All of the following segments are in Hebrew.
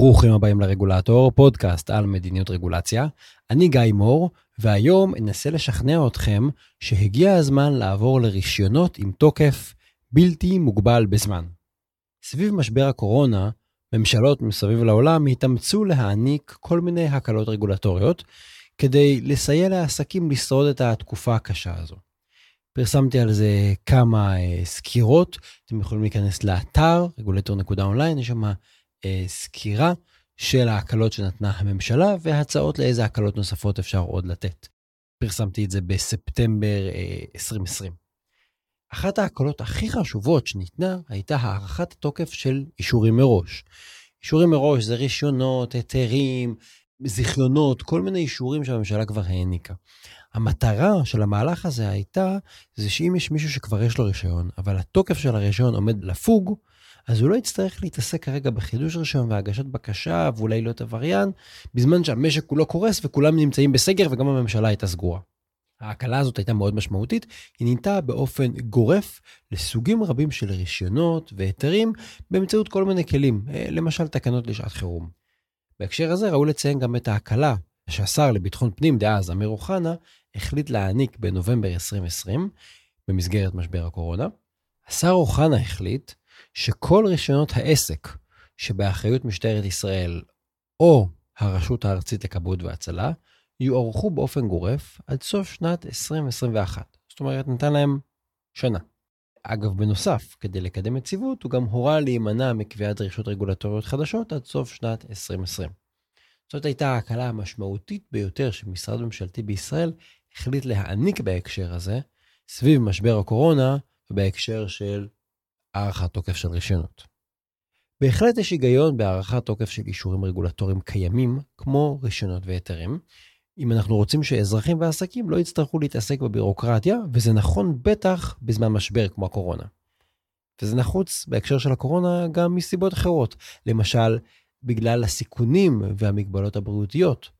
ברוכים הבאים לרגולטור, פודקאסט על מדיניות רגולציה. אני גיא מור, והיום אנסה לשכנע אתכם שהגיע הזמן לעבור לרישיונות עם תוקף בלתי מוגבל בזמן. סביב משבר הקורונה, ממשלות מסביב לעולם התאמצו להעניק כל מיני הקלות רגולטוריות כדי לסייע לעסקים לשרוד את התקופה הקשה הזו. פרסמתי על זה כמה uh, סקירות, אתם יכולים להיכנס לאתר, רגולטור.אונליין, יש שם סקירה של ההקלות שנתנה הממשלה והצעות לאיזה הקלות נוספות אפשר עוד לתת. פרסמתי את זה בספטמבר uh, 2020. אחת ההקלות הכי חשובות שניתנה הייתה הארכת התוקף של אישורים מראש. אישורים מראש זה רישיונות, היתרים, זיכיונות, כל מיני אישורים שהממשלה כבר העניקה. המטרה של המהלך הזה הייתה, זה שאם יש מישהו שכבר יש לו רישיון, אבל התוקף של הרישיון עומד לפוג, אז הוא לא יצטרך להתעסק כרגע בחידוש רישיון והגשת בקשה ואולי להיות עבריין, בזמן שהמשק כולו קורס וכולם נמצאים בסגר וגם הממשלה הייתה סגורה. ההקלה הזאת הייתה מאוד משמעותית, היא ניתנה באופן גורף לסוגים רבים של רישיונות והיתרים באמצעות כל מיני כלים, אה, למשל תקנות לשעת חירום. בהקשר הזה ראוי לציין גם את ההקלה שהשר לביטחון פנים דאז, אמיר אוחנה, החליט להעניק בנובמבר 2020, במסגרת משבר הקורונה. השר אוחנה החליט שכל רישיונות העסק שבאחריות משטרת ישראל או הרשות הארצית לכבאות והצלה, יוארכו באופן גורף עד סוף שנת 2021. זאת אומרת, נתן להם שנה. אגב, בנוסף, כדי לקדם יציבות, הוא גם הורה להימנע מקביעת דרישות רגולטוריות חדשות עד סוף שנת 2020. זאת הייתה ההקלה המשמעותית ביותר שמשרד ממשלתי בישראל החליט להעניק בהקשר הזה, סביב משבר הקורונה ובהקשר של הארכת תוקף של רישיונות. בהחלט יש היגיון בהארכת תוקף של אישורים רגולטוריים קיימים, כמו רישיונות והיתרים, אם אנחנו רוצים שאזרחים ועסקים לא יצטרכו להתעסק בבירוקרטיה, וזה נכון בטח בזמן משבר כמו הקורונה. וזה נחוץ בהקשר של הקורונה גם מסיבות אחרות, למשל, בגלל הסיכונים והמגבלות הבריאותיות.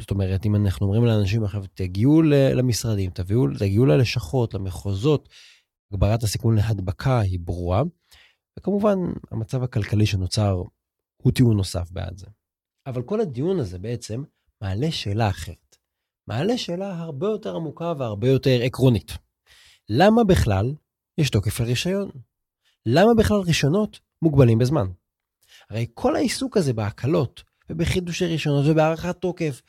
זאת אומרת, אם אנחנו אומרים לאנשים עכשיו, תגיעו למשרדים, תביאו, תגיעו ללשכות, למחוזות, הגברת הסיכון להדבקה היא ברורה, וכמובן, המצב הכלכלי שנוצר הוא טיעון נוסף בעד זה. אבל כל הדיון הזה בעצם מעלה שאלה אחרת. מעלה שאלה הרבה יותר עמוקה והרבה יותר עקרונית. למה בכלל יש תוקף לרישיון? למה בכלל רישיונות מוגבלים בזמן? הרי כל העיסוק הזה בהקלות ובחידושי רישיונות ובהארכת תוקף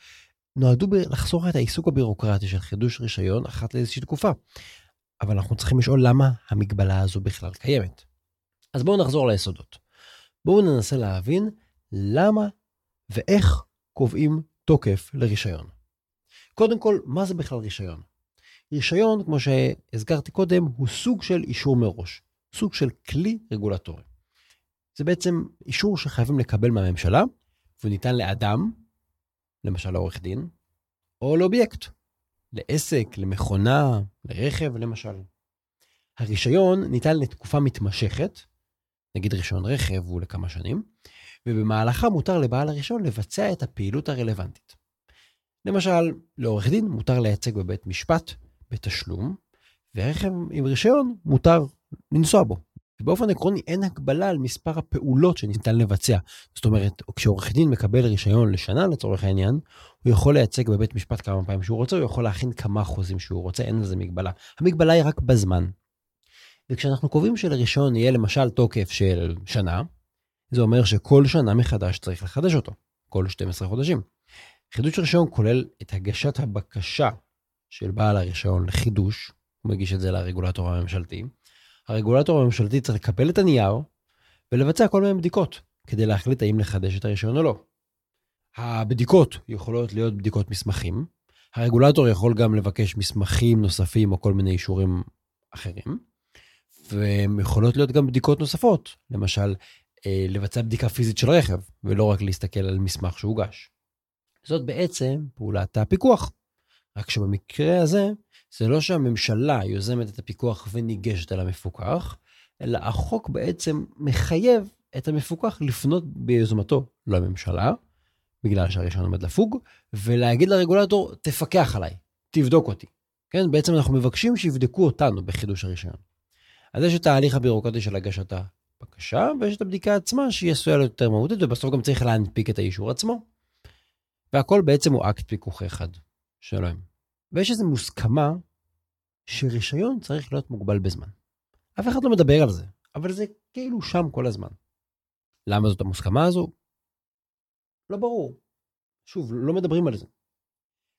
נועדו לחסוך את העיסוק הבירוקרטי של חידוש רישיון אחת לאיזושהי תקופה. אבל אנחנו צריכים לשאול למה המגבלה הזו בכלל קיימת. אז בואו נחזור ליסודות. בואו ננסה להבין למה ואיך קובעים תוקף לרישיון. קודם כל, מה זה בכלל רישיון? רישיון, כמו שהזכרתי קודם, הוא סוג של אישור מראש, סוג של כלי רגולטורי. זה בעצם אישור שחייבים לקבל מהממשלה, והוא ניתן לאדם, למשל לעורך דין, או לאובייקט, לעסק, למכונה, לרכב, למשל. הרישיון ניתן לתקופה מתמשכת, נגיד רישיון רכב הוא לכמה שנים, ובמהלכה מותר לבעל הרישיון לבצע את הפעילות הרלוונטית. למשל, לעורך דין מותר לייצג בבית משפט בתשלום, ורכב עם רישיון מותר לנסוע בו. ובאופן עקרוני אין הגבלה על מספר הפעולות שניתן לבצע. זאת אומרת, כשעורך דין מקבל רישיון לשנה לצורך העניין, הוא יכול לייצג בבית משפט כמה פעמים שהוא רוצה, הוא יכול להכין כמה חוזים שהוא רוצה, אין לזה מגבלה. המגבלה היא רק בזמן. וכשאנחנו קובעים שלרישיון יהיה למשל תוקף של שנה, זה אומר שכל שנה מחדש צריך לחדש אותו, כל 12 חודשים. חידוש רישיון כולל את הגשת הבקשה של בעל הרישיון לחידוש, הוא מגיש את זה לרגולטור הממשלתי. הרגולטור הממשלתי צריך לקבל את הנייר ולבצע כל מיני בדיקות כדי להחליט האם לחדש את הרישיון או לא. הבדיקות יכולות להיות בדיקות מסמכים, הרגולטור יכול גם לבקש מסמכים נוספים או כל מיני אישורים אחרים, והם יכולות להיות גם בדיקות נוספות, למשל אה, לבצע בדיקה פיזית של רכב, ולא רק להסתכל על מסמך שהוגש. זאת בעצם פעולת הפיקוח. רק שבמקרה הזה, זה לא שהממשלה יוזמת את הפיקוח וניגשת על המפוקח, אלא החוק בעצם מחייב את המפוקח לפנות ביוזמתו לממשלה, בגלל שהראשון עומד לפוג, ולהגיד לרגולטור, תפקח עליי, תבדוק אותי. כן, בעצם אנחנו מבקשים שיבדקו אותנו בחידוש הרישיון. אז יש את ההליך הבירוקרטי של הגשת בקשה, ויש את הבדיקה עצמה שהיא עשויה להיות יותר מהותית, ובסוף גם צריך להנפיק את האישור עצמו. והכל בעצם הוא אקט פיקוח אחד שלהם. ויש איזו מוסכמה שרישיון צריך להיות מוגבל בזמן. אף אחד לא מדבר על זה, אבל זה כאילו שם כל הזמן. למה זאת המוסכמה הזו? לא ברור. שוב, לא מדברים על זה.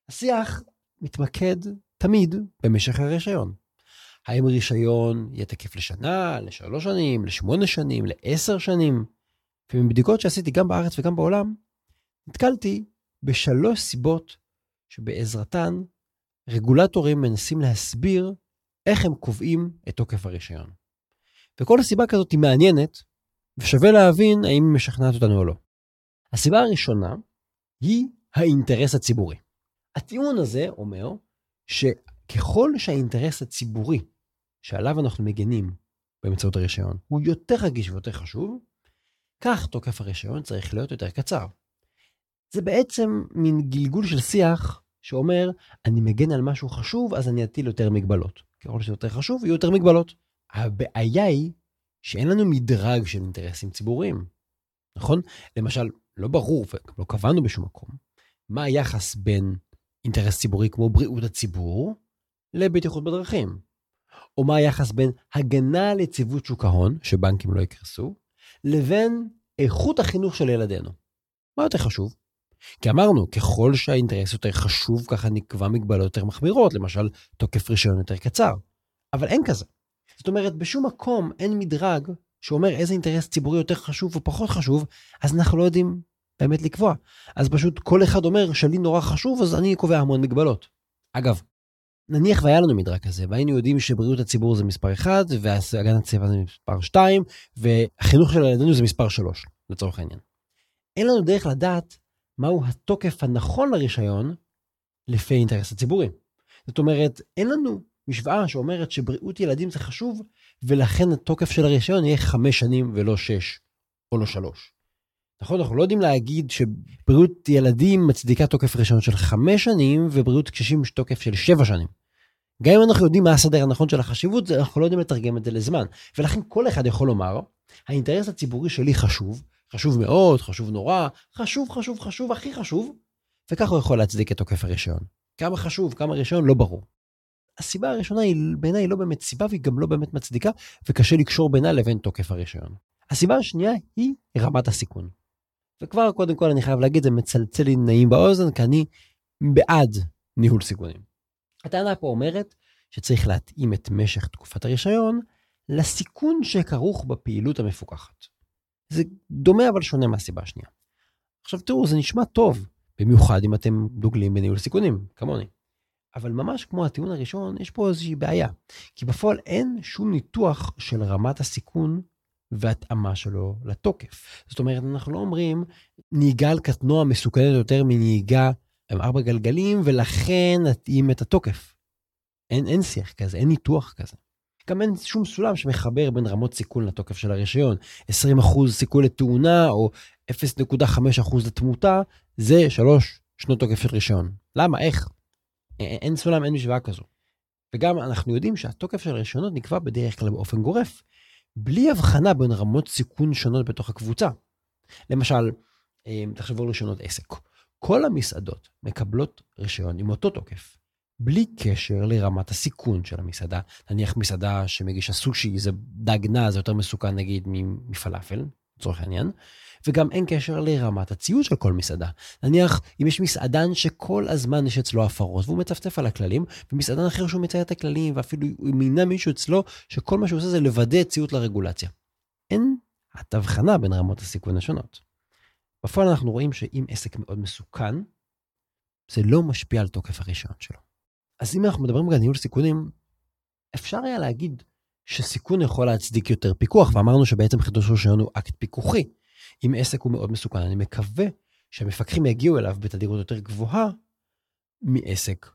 השיח מתמקד תמיד במשך הרישיון. האם רישיון יהיה תקף לשנה, לשלוש שנים, לשמונה שנים, לעשר שנים? ומבדיקות שעשיתי גם בארץ וגם בעולם, נתקלתי בשלוש סיבות שבעזרתן רגולטורים מנסים להסביר איך הם קובעים את תוקף הרישיון. וכל הסיבה כזאת היא מעניינת, ושווה להבין האם היא משכנעת אותנו או לא. הסיבה הראשונה היא האינטרס הציבורי. הטיעון הזה אומר שככל שהאינטרס הציבורי שעליו אנחנו מגנים באמצעות הרישיון הוא יותר רגיש ויותר חשוב, כך תוקף הרישיון צריך להיות יותר קצר. זה בעצם מין גלגול של שיח שאומר, אני מגן על משהו חשוב, אז אני אטיל יותר מגבלות. ככל שזה יותר חשוב, יהיו יותר מגבלות. הבעיה היא שאין לנו מדרג של אינטרסים ציבוריים, נכון? למשל, לא ברור, וגם לא קבענו בשום מקום, מה היחס בין אינטרס ציבורי כמו בריאות הציבור לבטיחות בדרכים. או מה היחס בין הגנה על יציבות שוק ההון, שבנקים לא יקרסו, לבין איכות החינוך של ילדינו. מה יותר חשוב? כי אמרנו, ככל שהאינטרס יותר חשוב, ככה נקבע מגבלות יותר מחמירות, למשל, תוקף רישיון יותר קצר. אבל אין כזה. זאת אומרת, בשום מקום אין מדרג שאומר איזה אינטרס ציבורי יותר חשוב או פחות חשוב, אז אנחנו לא יודעים באמת לקבוע. אז פשוט כל אחד אומר שלי נורא חשוב, אז אני קובע המון מגבלות. אגב, נניח והיה לנו מדרג כזה, והיינו יודעים שבריאות הציבור זה מספר 1, והגנת הסביבה זה מספר 2, והחינוך של ילדינו זה מספר 3, לצורך העניין. אין לנו דרך לדעת מהו התוקף הנכון לרישיון לפי האינטרס הציבורי. זאת אומרת, אין לנו משוואה שאומרת שבריאות ילדים זה חשוב, ולכן התוקף של הרישיון יהיה חמש שנים ולא שש, או לא שלוש. נכון? אנחנו לא יודעים להגיד שבריאות ילדים מצדיקה תוקף רישיון של חמש שנים, ובריאות קשישים יש תוקף של שבע שנים. גם אם אנחנו יודעים מה הסדר הנכון של החשיבות, אנחנו לא יודעים לתרגם את זה לזמן. ולכן כל אחד יכול לומר, האינטרס הציבורי שלי חשוב, חשוב מאוד, חשוב נורא, חשוב, חשוב, חשוב, הכי חשוב, וככה הוא יכול להצדיק את תוקף הרישיון. כמה חשוב, כמה רישיון, לא ברור. הסיבה הראשונה היא בעיניי לא באמת סיבה והיא גם לא באמת מצדיקה, וקשה לקשור בינה לבין תוקף הרישיון. הסיבה השנייה היא רמת הסיכון. וכבר קודם כל אני חייב להגיד, זה מצלצל לי נעים באוזן, כי אני בעד ניהול סיכונים. הטענה פה אומרת שצריך להתאים את משך תקופת הרישיון לסיכון שכרוך בפעילות המפוקחת. זה דומה אבל שונה מהסיבה השנייה. עכשיו תראו, זה נשמע טוב, במיוחד אם אתם דוגלים בניהול סיכונים, כמוני. אבל ממש כמו הטיעון הראשון, יש פה איזושהי בעיה. כי בפועל אין שום ניתוח של רמת הסיכון והתאמה שלו לתוקף. זאת אומרת, אנחנו לא אומרים, נהיגה על קטנוע מסוכנת יותר מנהיגה עם ארבע גלגלים, ולכן נתאים את התוקף. אין, אין שיח כזה, אין ניתוח כזה. גם אין שום סולם שמחבר בין רמות סיכון לתוקף של הרישיון. 20% סיכוי לתאונה או 0.5% לתמותה, זה שלוש שנות תוקף של רישיון. למה? איך? אין סולם, אין משוואה כזו. וגם אנחנו יודעים שהתוקף של הרישיונות נקבע בדרך כלל באופן גורף, בלי הבחנה בין רמות סיכון שונות בתוך הקבוצה. למשל, אה, תחשבו על רישיונות עסק. כל המסעדות מקבלות רישיון עם אותו תוקף, בלי קשר לרמת הסיכון של המסעדה. נניח מסעדה שמגישה סושי, זה דג נע, זה יותר מסוכן נגיד מפלאפל, לצורך העניין. וגם אין קשר לרמת הציוד של כל מסעדה. נניח, אם יש מסעדן שכל הזמן יש אצלו הפרות והוא מצפצף על הכללים, ומסעדן אחר שהוא מצייר את הכללים, ואפילו הוא מינה מישהו אצלו, שכל מה שהוא עושה זה לוודא ציות לרגולציה. אין הבחנה בין רמות הסיכון השונות. בפועל אנחנו רואים שאם עסק מאוד מסוכן, זה לא משפיע על תוקף הרישיון שלו. אז אם אנחנו מדברים על ניהול סיכונים, אפשר היה להגיד שסיכון יכול להצדיק יותר פיקוח, ואמרנו שבעצם חידוש רישיון הוא אקט פיקוחי. אם עסק הוא מאוד מסוכן, אני מקווה שהמפקחים יגיעו אליו בתדירות יותר גבוהה מעסק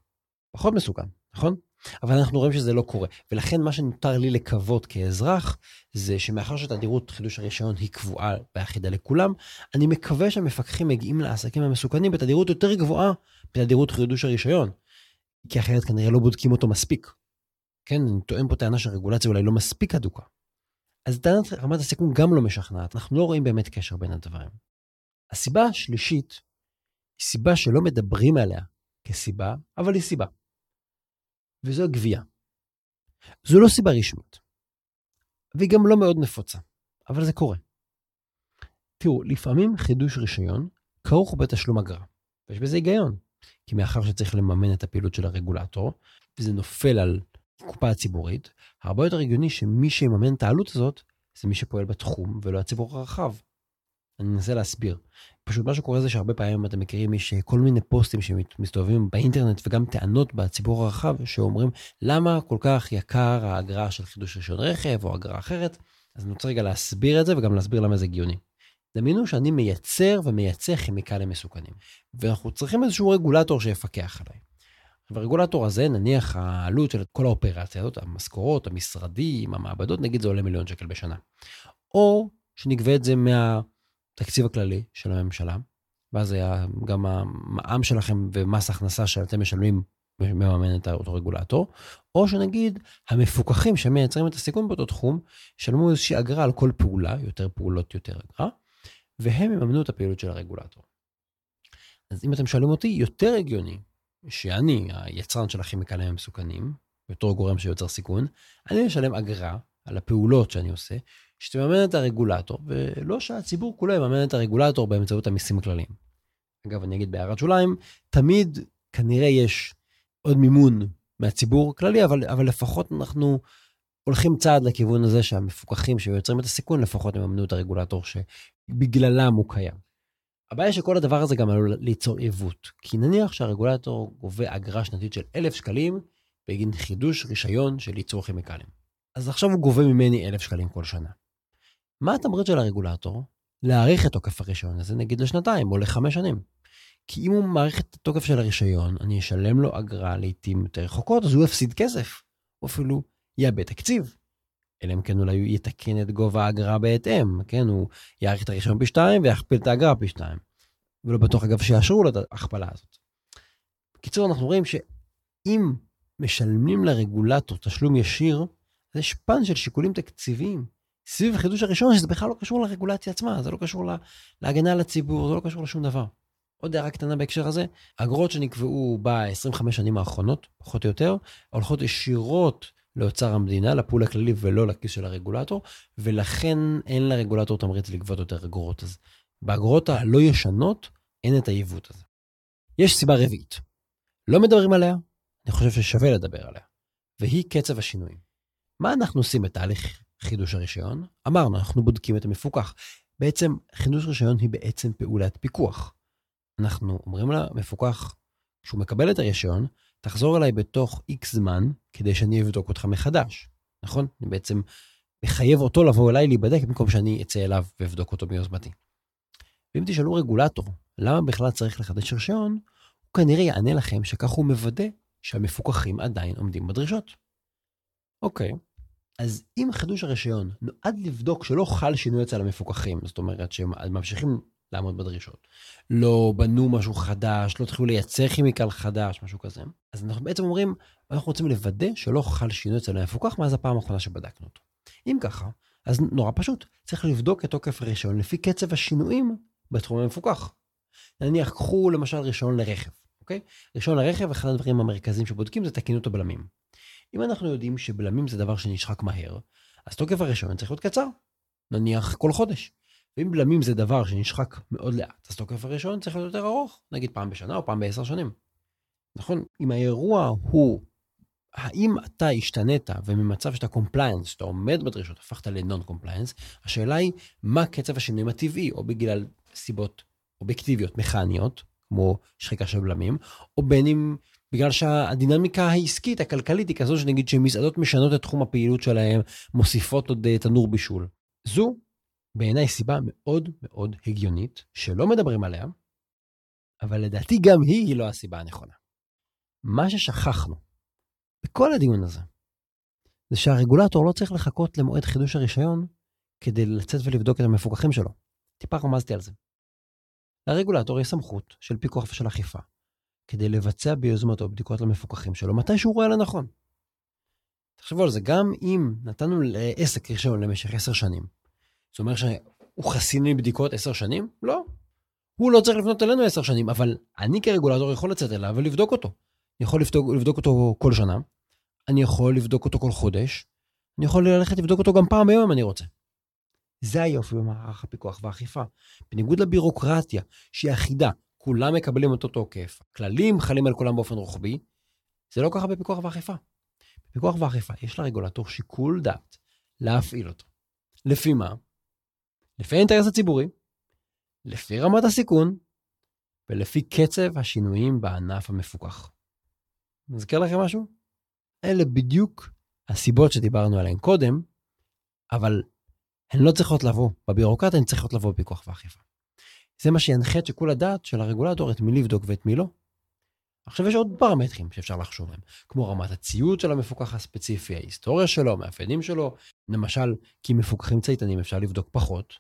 פחות מסוכן, נכון? אבל אנחנו רואים שזה לא קורה. ולכן מה שנותר לי לקוות כאזרח, זה שמאחר שתדירות חידוש הרישיון היא קבועה ואחידה לכולם, אני מקווה שהמפקחים מגיעים לעסקים המסוכנים בתדירות יותר גבוהה בתדירות חידוש הרישיון. כי אחרת כנראה לא בודקים אותו מספיק. כן, אני טוען פה טענה שהרגולציה אולי לא מספיק הדוקה. אז טענת רמת הסיכון גם לא משכנעת, אנחנו לא רואים באמת קשר בין הדברים. הסיבה השלישית היא סיבה שלא מדברים עליה כסיבה, אבל היא סיבה. וזו הגבייה. זו לא סיבה רשמית, והיא גם לא מאוד נפוצה, אבל זה קורה. תראו, לפעמים חידוש רישיון כרוך בתשלום אגרה, ויש בזה היגיון, כי מאחר שצריך לממן את הפעילות של הרגולטור, וזה נופל על הקופה הציבורית, הרבה יותר הגיוני שמי שיממן את העלות הזאת, זה מי שפועל בתחום ולא הציבור הרחב. אני אנסה להסביר. פשוט מה שקורה זה שהרבה פעמים אתם מכירים, יש כל מיני פוסטים שמסתובבים באינטרנט וגם טענות בציבור הרחב שאומרים למה כל כך יקר האגרה של חידוש רישיון רכב או אגרה אחרת. אז אני רוצה רגע להסביר את זה וגם להסביר למה זה הגיוני. דמיינו שאני מייצר ומייצא כימיקלים מסוכנים, ואנחנו צריכים איזשהו רגולטור שיפקח עליי. והרגולטור הזה, נניח העלות של כל האופרציה הזאת, המשכורות, המשרדים, המעבדות, נגיד זה עולה מיליון שקל בשנה. או שנגבה את זה מהתקציב הכללי של הממשלה, ואז היה גם המע"מ שלכם ומס הכנסה שאתם משלמים מממן את אותו רגולטור, או שנגיד המפוקחים שמייצרים את הסיכון באותו תחום, ישלמו איזושהי אגרה על כל פעולה, יותר פעולות יותר אגרה, והם יממנו את הפעילות של הרגולטור. אז אם אתם שואלים אותי, יותר הגיוני שאני, היצרן של הכימיקלים המסוכנים, בתור גורם שיוצר סיכון, אני משלם אגרה על הפעולות שאני עושה, שתממן את הרגולטור, ולא שהציבור כולו יממן את הרגולטור באמצעות המיסים הכלליים. אגב, אני אגיד בהערת שוליים, תמיד כנראה יש עוד מימון מהציבור הכללי, אבל, אבל לפחות אנחנו הולכים צעד לכיוון הזה שהמפוקחים שיוצרים את הסיכון, לפחות יממנו את הרגולטור שבגללם הוא קיים. הבעיה שכל הדבר הזה גם עלול ליצור עיוות, כי נניח שהרגולטור גובה אגרה שנתית של 1,000 שקלים בגין חידוש רישיון של ייצור כימיקלים. אז עכשיו הוא גובה ממני 1,000 שקלים כל שנה. מה התמריץ של הרגולטור? להאריך את תוקף הרישיון הזה, נגיד לשנתיים או לחמש שנים. כי אם הוא מאריך את התוקף של הרישיון, אני אשלם לו אגרה לעיתים יותר רחוקות, אז הוא יפסיד כסף. הוא אפילו יאבד תקציב. אלא אם כן אולי הוא יתקן את גובה האגרה בהתאם, כן? הוא יאריך את הרישיון פי שתיים ויכפיל את האגרה פי שתיים. ולא בטוח אגב שיאשרו לו את ההכפלה הזאת. בקיצור, אנחנו רואים שאם משלמים לרגולטור תשלום ישיר, אז יש פן של שיקולים תקציביים סביב החידוש הראשון, שזה בכלל לא קשור לרגולציה עצמה, זה לא קשור לה, להגנה על הציבור, זה לא קשור לשום דבר. עוד הערה קטנה בהקשר הזה, אגרות שנקבעו ב-25 שנים האחרונות, פחות או יותר, הולכות ישירות לאוצר המדינה, לפול הכללי ולא לכיס של הרגולטור, ולכן אין לרגולטור תמריץ לגבות יותר אגרות. אז באגרות הלא ישנות אין את העיוות הזה. יש סיבה רביעית. לא מדברים עליה, אני חושב ששווה לדבר עליה, והיא קצב השינויים. מה אנחנו עושים בתהליך חידוש הרישיון? אמרנו, אנחנו בודקים את המפוקח. בעצם, חידוש רישיון היא בעצם פעולת פיקוח. אנחנו אומרים למפוקח, כשהוא מקבל את הרישיון, תחזור אליי בתוך איקס זמן כדי שאני אבדוק אותך מחדש, נכון? אני בעצם מחייב אותו לבוא אליי להיבדק במקום שאני אצא אליו ואבדוק אותו מיוזמתי. ואם תשאלו רגולטור, למה בכלל צריך לחדש רישיון, הוא כנראה יענה לכם שכך הוא מוודא שהמפוקחים עדיין עומדים בדרישות. אוקיי, אז אם חידוש הרישיון נועד לבדוק שלא חל שינוי אצל המפוקחים, זאת אומרת שהם ממשיכים לעמוד בדרישות. לא בנו משהו חדש, לא התחילו לייצר כימיקל חדש, משהו כזה. אז אנחנו בעצם אומרים, אנחנו רוצים לוודא שלא חל שינוי אצל המפוקח מאז הפעם האחרונה שבדקנו אותו. אם ככה, אז נורא פשוט, צריך לבדוק את תוקף הרישיון לפי קצב השינויים בתחום המפוקח. נניח, קחו למשל רישיון לרכב, אוקיי? רישיון לרכב, אחד הדברים המרכזיים שבודקים זה תקינות הבלמים. אם אנחנו יודעים שבלמים זה דבר שנשחק מהר, אז תוקף הרישיון צריך להיות קצר. נניח כל חודש. ואם בלמים זה דבר שנשחק מאוד לאט, אז תוקף הראשון צריך להיות יותר ארוך, נגיד פעם בשנה או פעם בעשר שנים. נכון? אם האירוע הוא, האם אתה השתנית וממצב שאתה compliance, שאתה עומד בדרישות, הפכת ל non compliance, השאלה היא מה קצב השינויים הטבעי, או בגלל סיבות אובייקטיביות, מכניות, כמו שחיקה של בלמים, או בין אם בגלל שהדינמיקה העסקית, הכלכלית, היא כזו שנגיד שמסעדות משנות את תחום הפעילות שלהם, מוסיפות עוד אה, תנור בישול. זו בעיניי סיבה מאוד מאוד הגיונית, שלא מדברים עליה, אבל לדעתי גם היא היא לא הסיבה הנכונה. מה ששכחנו בכל הדיון הזה, זה שהרגולטור לא צריך לחכות למועד חידוש הרישיון כדי לצאת ולבדוק את המפוקחים שלו. טיפה רמזתי על זה. לרגולטור יש סמכות של פיקוח ושל אכיפה, כדי לבצע ביוזמתו בדיקות למפוקחים שלו מתי שהוא רואה לנכון. תחשבו על זה, גם אם נתנו לעסק רישיון למשך עשר שנים, זאת אומרת שהוא חסין מבדיקות עשר שנים? לא. הוא לא צריך לפנות אלינו עשר שנים, אבל אני כרגולטור יכול לצאת אליו ולבדוק אותו. אני יכול לבדוק, לבדוק אותו כל שנה, אני יכול לבדוק אותו כל חודש, אני יכול ללכת לבדוק אותו גם פעם ביום אם אני רוצה. זה היופי במערך הפיקוח והאכיפה. בניגוד לבירוקרטיה, שהיא אחידה, כולם מקבלים אותו תוקף, כללים חלים על כולם באופן רוחבי, זה לא ככה בפיקוח ואכיפה. בפיקוח ואכיפה יש לרגולטור שיקול דעת להפעיל אותו. לפי מה? לפי האינטרס הציבורי, לפי רמת הסיכון ולפי קצב השינויים בענף המפוקח. מזכיר לכם משהו? אלה בדיוק הסיבות שדיברנו עליהן קודם, אבל הן לא צריכות לבוא בבירוקרטיה, הן צריכות לבוא בפיקוח ואכיפה. זה מה שינחה את שיקול הדעת של הרגולטור, את מי לבדוק ואת מי לא. עכשיו יש עוד פרמטרים שאפשר לחשוב עליהם, כמו רמת הציוד של המפוקח הספציפי, ההיסטוריה שלו, המאפיינים שלו. למשל, כי מפוקחים צייתנים אפשר לבדוק פחות,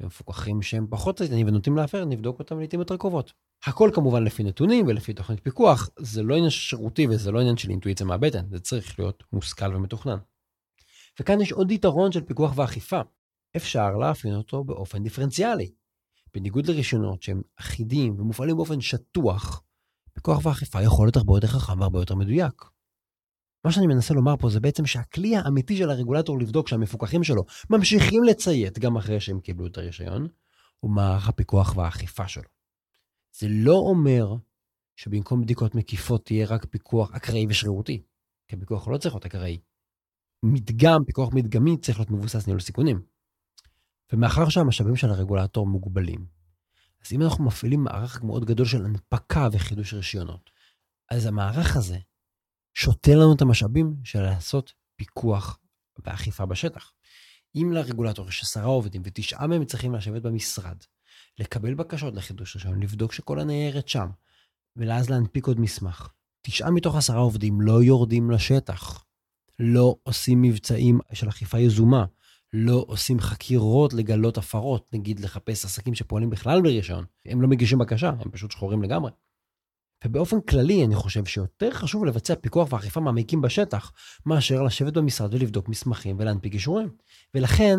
ומפוקחים שהם פחות צייתנים ונוטים להפר, נבדוק אותם לעיתים יותר קרובות. הכל כמובן לפי נתונים ולפי תוכנית פיקוח, זה לא עניין שירותי וזה לא עניין של אינטואיציה מהבטן, זה צריך להיות מושכל ומתוכנן. וכאן יש עוד יתרון של פיקוח ואכיפה, אפשר לאפיין אותו באופן דיפרנציאלי. בניגוד לרישיונות שהם אחידים ומופעלים באופן שטוח, פיקוח ואכיפה יכול להיות הרבה יותר חכם והרבה יותר מדויק. מה שאני מנסה לומר פה זה בעצם שהכלי האמיתי של הרגולטור לבדוק שהמפוקחים שלו ממשיכים לציית גם אחרי שהם קיבלו את הרישיון, הוא מערך הפיקוח והאכיפה שלו. זה לא אומר שבמקום בדיקות מקיפות תהיה רק פיקוח אקראי ושרירותי, כי פיקוח לא צריך להיות אקראי. מדגם, פיקוח מדגמי צריך להיות מבוסס ניהול סיכונים. ומאחר שהמשאבים של הרגולטור מוגבלים, אז אם אנחנו מפעילים מערך מאוד גדול של הנפקה וחידוש רישיונות, אז המערך הזה שותה לנו את המשאבים של לעשות פיקוח ואכיפה בשטח. אם לרגולטור יש עשרה עובדים ותשעה מהם צריכים לשבת במשרד, לקבל בקשות לחידוש רישיון, לבדוק שכל הניירת שם, ואז להנפיק עוד מסמך. תשעה מתוך עשרה עובדים לא יורדים לשטח, לא עושים מבצעים של אכיפה יזומה, לא עושים חקירות לגלות הפרות, נגיד לחפש עסקים שפועלים בכלל ברישיון. הם לא מגישים בקשה, הם פשוט שחורים לגמרי. ובאופן כללי, אני חושב שיותר חשוב לבצע פיקוח ואכיפה מעמיקים בשטח, מאשר לשבת במשרד ולבדוק מסמכים ולהנפיק אישורים. ולכן,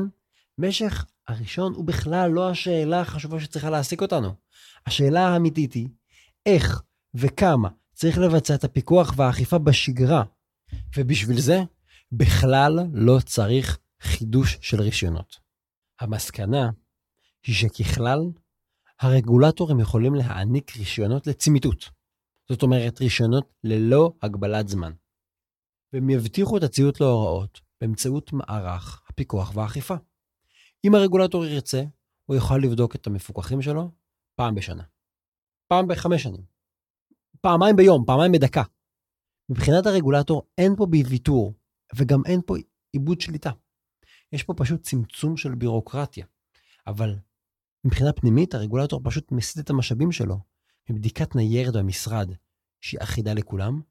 משך הראשון הוא בכלל לא השאלה החשובה שצריכה להעסיק אותנו. השאלה האמיתית היא, איך וכמה צריך לבצע את הפיקוח והאכיפה בשגרה. ובשביל זה, בכלל לא צריך חידוש של רישיונות. המסקנה היא שככלל, הרגולטורים יכולים להעניק רישיונות לצמיתות. זאת אומרת, רישיונות ללא הגבלת זמן. והם יבטיחו את הציות להוראות באמצעות מערך הפיקוח והאכיפה. אם הרגולטור ירצה, הוא יוכל לבדוק את המפוקחים שלו פעם בשנה. פעם בחמש שנים. פעמיים ביום, פעמיים בדקה. מבחינת הרגולטור אין פה בוויתור, וגם אין פה עיבוד שליטה. יש פה פשוט צמצום של בירוקרטיה. אבל מבחינה פנימית, הרגולטור פשוט מסיט את המשאבים שלו מבדיקת ניירת במשרד, שהיא אחידה לכולם,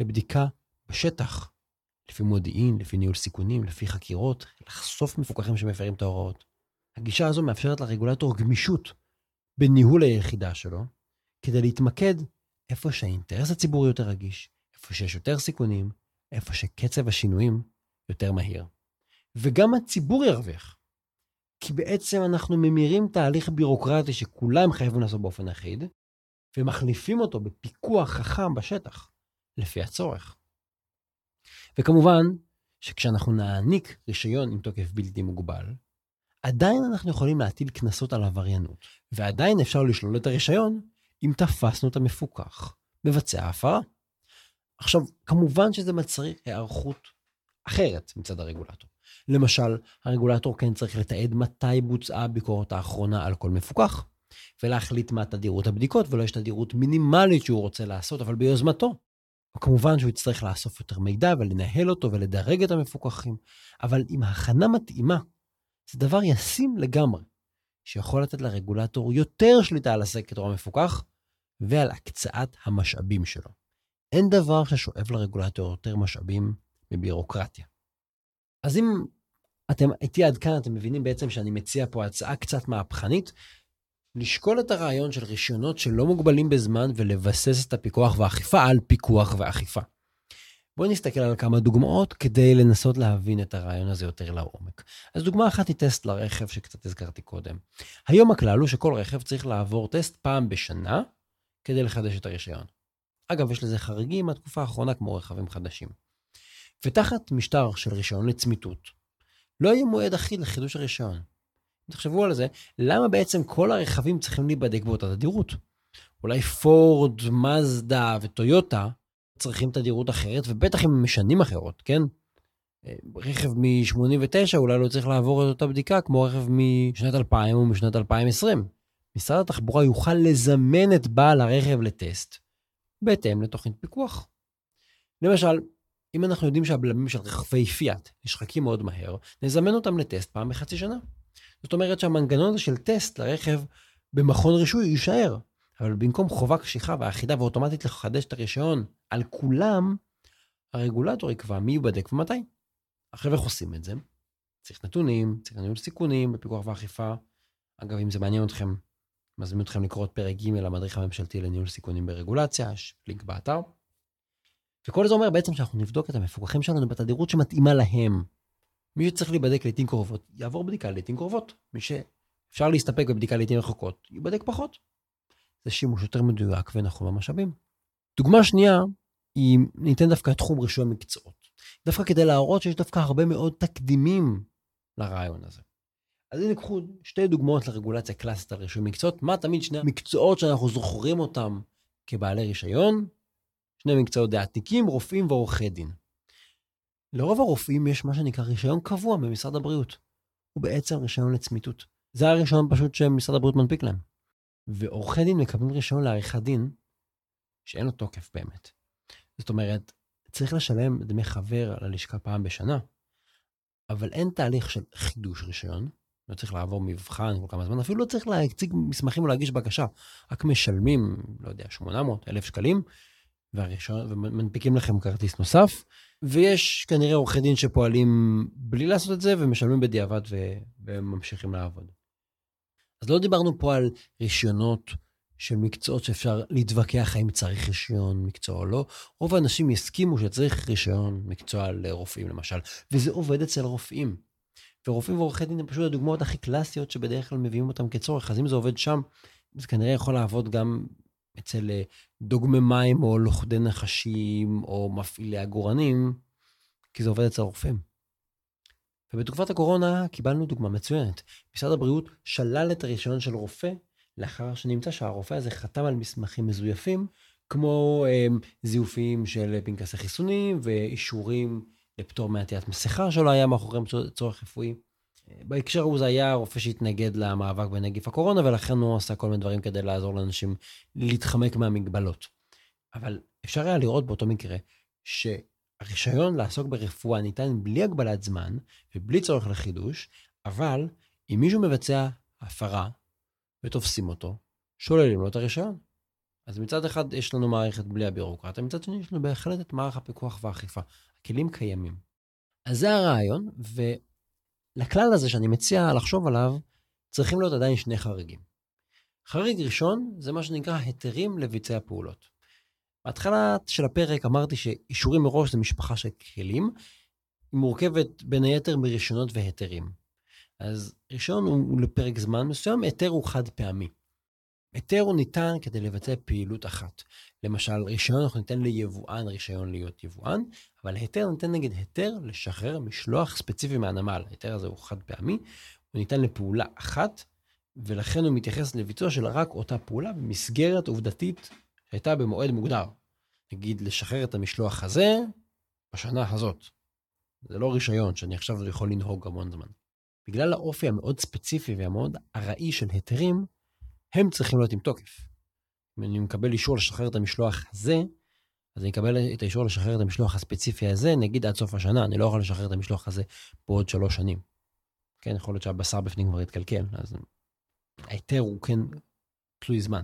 לבדיקה בשטח, לפי מודיעין, לפי ניהול סיכונים, לפי חקירות, לחשוף מפוקחים שמפרים את ההוראות. הגישה הזו מאפשרת לרגולטור גמישות בניהול היחידה שלו, כדי להתמקד איפה שהאינטרס הציבורי יותר רגיש, איפה שיש יותר סיכונים, איפה שקצב השינויים יותר מהיר. וגם הציבור ירוויח. כי בעצם אנחנו ממירים תהליך בירוקרטי שכולם חייבים לעשות באופן אחיד, ומחליפים אותו בפיקוח חכם בשטח, לפי הצורך. וכמובן, שכשאנחנו נעניק רישיון עם תוקף בלתי מוגבל, עדיין אנחנו יכולים להטיל קנסות על עבריינות, ועדיין אפשר לשלול את הרישיון אם תפסנו את המפוקח מבצע הפרה. עכשיו, כמובן שזה מצריך היערכות אחרת מצד הרגולטור. למשל, הרגולטור כן צריך לתעד מתי בוצעה הביקורת האחרונה על כל מפוקח, ולהחליט מה תדירות הבדיקות, ולא יש תדירות מינימלית שהוא רוצה לעשות, אבל ביוזמתו. וכמובן שהוא יצטרך לאסוף יותר מידע ולנהל אותו ולדרג את המפוקחים, אבל עם הכנה מתאימה, זה דבר ישים לגמרי, שיכול לתת לרגולטור יותר שליטה על הסקטור המפוקח ועל הקצאת המשאבים שלו. אין דבר ששואב לרגולטור יותר משאבים מבירוקרטיה. אז אם אתם איתי עד כאן, אתם מבינים בעצם שאני מציע פה הצעה קצת מהפכנית, לשקול את הרעיון של רישיונות שלא מוגבלים בזמן ולבסס את הפיקוח והאכיפה על פיקוח ואכיפה. בואו נסתכל על כמה דוגמאות כדי לנסות להבין את הרעיון הזה יותר לעומק. אז דוגמה אחת היא טסט לרכב שקצת הזכרתי קודם. היום הכלל הוא שכל רכב צריך לעבור טסט פעם בשנה כדי לחדש את הרישיון. אגב, יש לזה חריגים מהתקופה האחרונה כמו רכבים חדשים. ותחת משטר של רישיון לצמיתות, לא יהיה מועד אחיד לחידוש הרישיון. תחשבו על זה, למה בעצם כל הרכבים צריכים להיבדק באותה תדירות? אולי פורד, מזדה וטויוטה צריכים תדירות אחרת, ובטח אם הם משנים אחרות, כן? אה, רכב מ-89 אולי לא צריך לעבור את אותה בדיקה כמו רכב משנת 2000 או משנת 2020. משרד התחבורה יוכל לזמן את בעל הרכב לטסט בהתאם לתוכנית פיקוח. למשל, אם אנחנו יודעים שהבלמים של רכבי פיאט נשחקים מאוד מהר, נזמן אותם לטסט פעם בחצי שנה. זאת אומרת שהמנגנון הזה של טסט לרכב במכון רישוי יישאר, אבל במקום חובה קשיחה ואחידה ואוטומטית לחדש את הרישיון על כולם, הרגולטור יקבע מי ייבדק ומתי. עכשיו איך עושים את זה? צריך נתונים, צריך ניהול סיכונים בפיקוח ואכיפה. אגב, אם זה מעניין אתכם, מזמין אתכם לקרוא את פרק ג' למדריך הממשלתי לניהול סיכונים ברגולציה, יש לינק באתר. וכל זה אומר בעצם שאנחנו נבדוק את המפוקחים שלנו בתדירות שמתאימה להם. מי שצריך להיבדק לעיתים קרובות, יעבור בדיקה לעיתים קרובות. מי שאפשר להסתפק בבדיקה לעיתים רחוקות, ייבדק פחות. זה שימוש יותר מדויק ונכון במשאבים. דוגמה שנייה, היא ניתן דווקא תחום רישוי המקצועות. דווקא כדי להראות שיש דווקא הרבה מאוד תקדימים לרעיון הזה. אז הנה קחו שתי דוגמאות לרגולציה קלאסית על רישוי מקצועות. מה תמיד שני המקצועות שאנחנו זוכרים אותם כבעלי רישיון? שני מקצועות די עתיקים, רופאים ועורכי דין. לרוב הרופאים יש מה שנקרא רישיון קבוע במשרד הבריאות. הוא בעצם רישיון לצמיתות. זה הרישיון פשוט שמשרד הבריאות מנפיק להם. ועורכי דין מקבלים רישיון לעריכת דין שאין לו תוקף באמת. זאת אומרת, צריך לשלם דמי חבר ללשכה פעם בשנה, אבל אין תהליך של חידוש רישיון, לא צריך לעבור מבחן כל כמה זמן, אפילו לא צריך להציג מסמכים או להגיש בקשה, רק משלמים, לא יודע, 800, 1,000 שקלים, והראשון, ומנפיקים לכם כרטיס נוסף, ויש כנראה עורכי דין שפועלים בלי לעשות את זה, ומשלמים בדיעבד וממשיכים לעבוד. אז לא דיברנו פה על רישיונות של מקצועות שאפשר להתווכח האם צריך רישיון מקצוע או לא. רוב האנשים יסכימו שצריך רישיון מקצוע לרופאים למשל, וזה עובד אצל רופאים. ורופאים ועורכי דין הם פשוט הדוגמאות הכי קלאסיות שבדרך כלל מביאים אותם כצורך, אז אם זה עובד שם, זה כנראה יכול לעבוד גם אצל אה, דוגמי מים או לוכדי נחשים או מפעילי עגורנים, כי זה עובד אצל רופאים. ובתקופת הקורונה קיבלנו דוגמה מצוינת. משרד הבריאות שלל את הרישיון של רופא לאחר שנמצא שהרופא הזה חתם על מסמכים מזויפים, כמו אה, זיופים של פנקסי חיסונים ואישורים לפטור מעטיית מסכה שלא היה מאחוריהם צורך רפואי. בהקשר הוא זה היה רופא שהתנגד למאבק בנגיף הקורונה, ולכן הוא עשה כל מיני דברים כדי לעזור לאנשים להתחמק מהמגבלות. אבל אפשר היה לראות באותו מקרה, שהרישיון לעסוק ברפואה ניתן בלי הגבלת זמן ובלי צורך לחידוש, אבל אם מישהו מבצע הפרה ותופסים אותו, שוללים לו את הרישיון. אז מצד אחד יש לנו מערכת בלי הבירוקרטיה, מצד שני יש לנו בהחלט את מערך הפיקוח והאכיפה. הכלים קיימים. אז זה הרעיון, ולכלל הזה שאני מציע לחשוב עליו, צריכים להיות עדיין שני חריגים. חריג ראשון זה מה שנקרא היתרים לביצע פעולות. בהתחלה של הפרק אמרתי שאישורים מראש זה משפחה של כלים, היא מורכבת בין היתר מרישיונות והיתרים. אז רישיון הוא לפרק זמן מסוים, היתר הוא חד פעמי. היתר הוא ניתן כדי לבצע פעילות אחת. למשל, רישיון אנחנו ניתן ליבואן רישיון להיות יבואן, אבל היתר ניתן נגיד היתר לשחרר משלוח ספציפי מהנמל. ההיתר הזה הוא חד פעמי, הוא ניתן לפעולה אחת, ולכן הוא מתייחס לביצוע של רק אותה פעולה במסגרת עובדתית שהייתה במועד מוגדר. נגיד, לשחרר את המשלוח הזה בשנה הזאת. זה לא רישיון שאני עכשיו יכול לנהוג המון זמן. בגלל האופי המאוד ספציפי והמאוד ארעי של היתרים, הם צריכים להיות עם תוקף. אם אני מקבל אישור לשחרר את המשלוח הזה, אז אני אקבל את האישור לשחרר את המשלוח הספציפי הזה, נגיד עד סוף השנה, אני לא יכול לשחרר את המשלוח הזה בעוד שלוש שנים. כן, יכול להיות שהבשר בפנים כבר יתקלקל, אז ההיתר הוא כן תלוי זמן.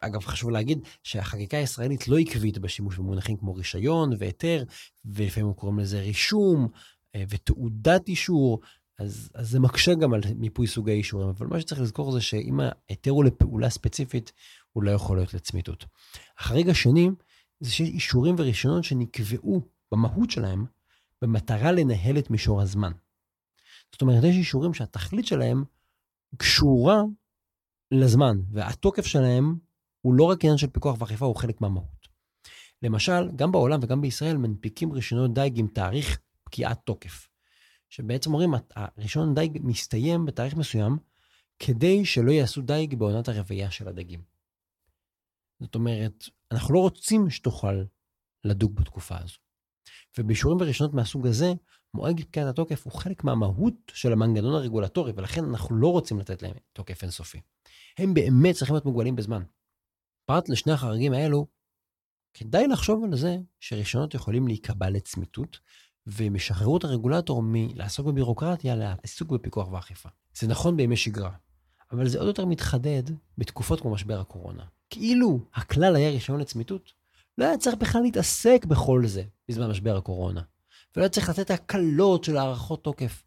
אגב, חשוב להגיד שהחקיקה הישראלית לא עקבית בשימוש במונחים כמו רישיון והיתר, ולפעמים קוראים לזה רישום אה, ותעודת אישור, אז, אז זה מקשה גם על מיפוי סוגי אישורים, אבל מה שצריך לזכור זה שאם ההיתר הוא לפעולה ספציפית, הוא לא יכול להיות לצמיתות. החריג השני זה שיש אישורים ורישיונות שנקבעו במהות שלהם, במטרה לנהל את מישור הזמן. זאת אומרת, יש אישורים שהתכלית שלהם קשורה לזמן, והתוקף שלהם הוא לא רק עניין של פיקוח ואכיפה, הוא חלק מהמהות. למשל, גם בעולם וגם בישראל מנפיקים רישיונות דייג עם תאריך פקיעת תוקף. שבעצם אומרים, הרישיון דייג מסתיים בתאריך מסוים, כדי שלא יעשו דייג בעונת הרבייה של הדגים. זאת אומרת, אנחנו לא רוצים שתוכל לדוג בתקופה הזו. ובאישורים ורישיונות מהסוג הזה, מועד פקיעת התוקף הוא חלק מהמהות של המנגנון הרגולטורי, ולכן אנחנו לא רוצים לתת להם תוקף אינסופי. הם באמת צריכים להיות מוגבלים בזמן. פרט לשני החריגים האלו, כדאי לחשוב על זה שרישיונות יכולים להיקבע לצמיתות, והם ישחררו את הרגולטור מלעסוק בבירוקרטיה לעיסוק בפיקוח ואכיפה. זה נכון בימי שגרה, אבל זה עוד יותר מתחדד בתקופות כמו משבר הקורונה. כאילו הכלל היה רישיון לצמיתות, לא היה צריך בכלל להתעסק בכל זה בזמן משבר הקורונה. ולא היה צריך לתת הקלות של הארכות תוקף.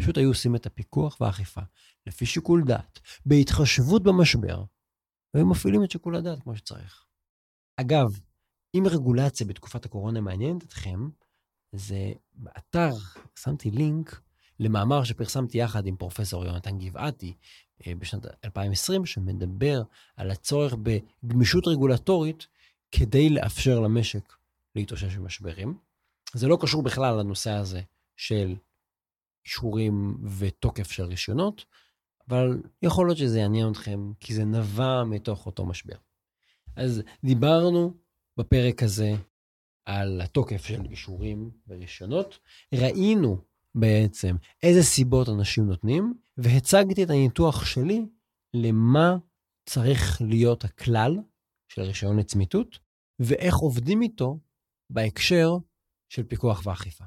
פשוט היו עושים את הפיקוח והאכיפה לפי שיקול דעת, בהתחשבות במשבר, והיו מפעילים את שיקול הדעת כמו שצריך. אגב, אם רגולציה בתקופת הקורונה מעניינת אתכם, זה באתר, שמתי לינק למאמר שפרסמתי יחד עם פרופסור יונתן גבעתי אה, בשנת 2020, שמדבר על הצורך בגמישות רגולטורית כדי לאפשר למשק להתאושש ממשברים. זה לא קשור בכלל לנושא הזה של אישורים ותוקף של רישיונות, אבל יכול להיות שזה יעניין אתכם, כי זה נבע מתוך אותו משבר. אז דיברנו בפרק הזה על התוקף של אישורים ורישיונות. ראינו בעצם איזה סיבות אנשים נותנים, והצגתי את הניתוח שלי למה צריך להיות הכלל של רישיון לצמיתות, ואיך עובדים איתו בהקשר של פיקוח ואכיפה.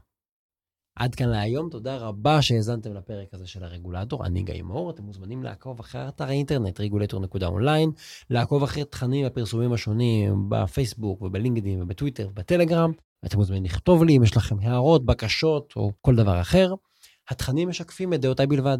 עד כאן להיום, תודה רבה שהאזנתם לפרק הזה של הרגולטור, אני גיא מור, אתם מוזמנים לעקוב אחרי אתר האינטרנט רגולטור.אונליין, לעקוב אחרי תכנים והפרסומים השונים בפייסבוק ובלינקדאין ובטוויטר ובטלגרם, אתם מוזמנים לכתוב לי אם יש לכם הערות, בקשות או כל דבר אחר. התכנים משקפים את דעותיי בלבד.